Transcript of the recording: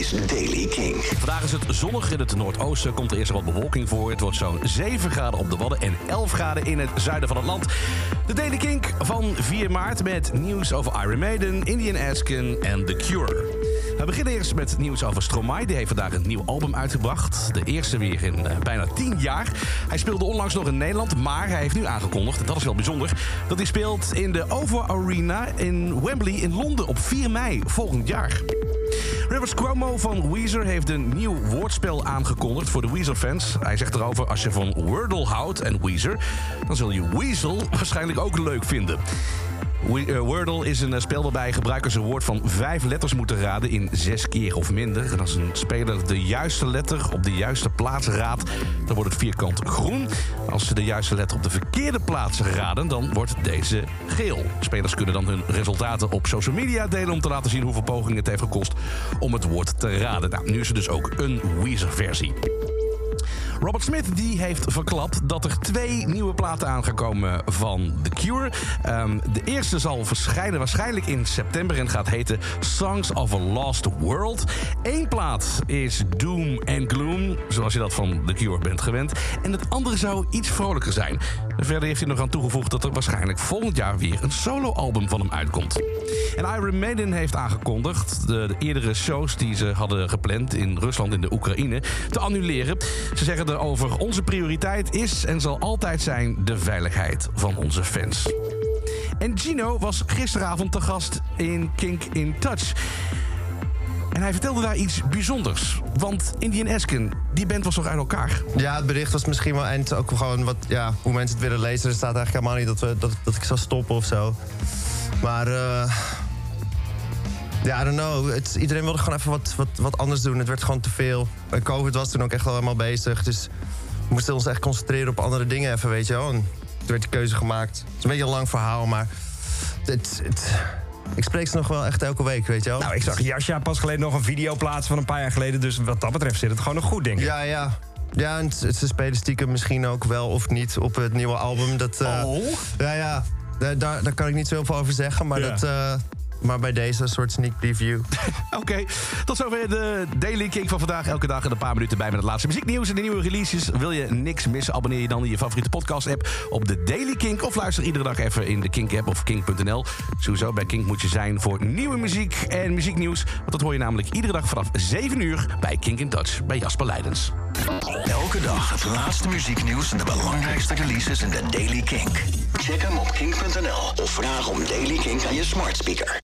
is Daily King. Vandaag is het zonnig in het noordoosten. Komt er eerst wat bewolking voor. Het wordt zo'n 7 graden op de Wadden en 11 graden in het zuiden van het land. De Daily Kink van 4 maart met nieuws over Iron Maiden, Indian Asken en The Cure. We beginnen eerst met nieuws over Stromae. Die heeft vandaag een nieuw album uitgebracht. De eerste weer in eh, bijna 10 jaar. Hij speelde onlangs nog in Nederland, maar hij heeft nu aangekondigd, dat is wel bijzonder, dat hij speelt in de Over Arena in Wembley in Londen op 4 mei volgend jaar. Rivers Cuomo van Weezer heeft een nieuw woordspel aangekondigd voor de Weezer-fans. Hij zegt erover, als je van Wordle houdt en Weezer... dan zul je Weasel waarschijnlijk ook leuk vinden. Eh, Wordle is een eh, spel waarbij gebruikers een woord van vijf letters moeten raden in zes keer of minder. En als een speler de juiste letter op de juiste plaats raadt, dan wordt het vierkant groen. Als ze de juiste letter op de verkeerde plaats raden, dan wordt deze geel. Spelers kunnen dan hun resultaten op social media delen om te laten zien hoeveel pogingen het heeft gekost om het woord te raden. Nou, nu is er dus ook een Weezer-versie. Robert Smith die heeft verklapt dat er twee nieuwe platen aan gaan komen van The Cure. Ehm, de eerste zal verschijnen waarschijnlijk in september en gaat heten Songs of a Lost World. Eén plaat is Doom and Gloom, zoals je dat van The Cure bent gewend. En het andere zou iets vrolijker zijn. Verder heeft hij nog aan toegevoegd dat er waarschijnlijk volgend jaar weer een soloalbum van hem uitkomt. En Iron Maiden heeft aangekondigd de, de eerdere shows die ze hadden gepland in Rusland en de Oekraïne te annuleren. Ze zeggen erover: onze prioriteit is en zal altijd zijn de veiligheid van onze fans. En Gino was gisteravond te gast in Kink in Touch. En hij vertelde daar iets bijzonders. Want Indian Esken, die band was toch uit elkaar? Ja, het bericht was misschien wel eind ook gewoon wat, ja, hoe mensen het willen lezen. Er staat eigenlijk helemaal niet dat, we, dat, dat ik zou stoppen of zo. Maar, eh ja, I don't know. Het, iedereen wilde gewoon even wat, wat, wat anders doen. Het werd gewoon te veel. En COVID was toen ook echt wel helemaal bezig. Dus we moesten ons echt concentreren op andere dingen even, weet je wel. En toen werd de keuze gemaakt. Het is een beetje een lang verhaal, maar... Het, het, ik spreek ze nog wel echt elke week, weet je wel. Nou, ik zag Jasja pas geleden nog een video plaatsen van een paar jaar geleden. Dus wat dat betreft zit het gewoon nog goed, denk ik. Ja, ja. Ja, en ze spelen stiekem misschien ook wel of niet op het nieuwe album. Dat, eh, Oh? Ja, ja. Daar, daar, daar kan ik niet zoveel over zeggen. Maar, Ja. dat, eh, maar bij deze een soort sneak preview. Oké, tot zover de Daily Kink van vandaag. Elke dag een paar minuten bij met het laatste muzieknieuws en de nieuwe releases. Wil je niks missen, abonneer je dan in je favoriete podcast-app op de Daily Kink. Of luister iedere dag even in de Kink-app of kink.nl. Sowieso, bij Kink moet je zijn voor nieuwe muziek en muzieknieuws. Want dat hoor je namelijk iedere dag vanaf 7 uur bij Kink in Touch bij Jasper Leidens. Elke dag het laatste muzieknieuws en de belangrijkste releases in de Daily Kink. Check hem op kink.nl of vraag om Daily Kink aan je smart speaker.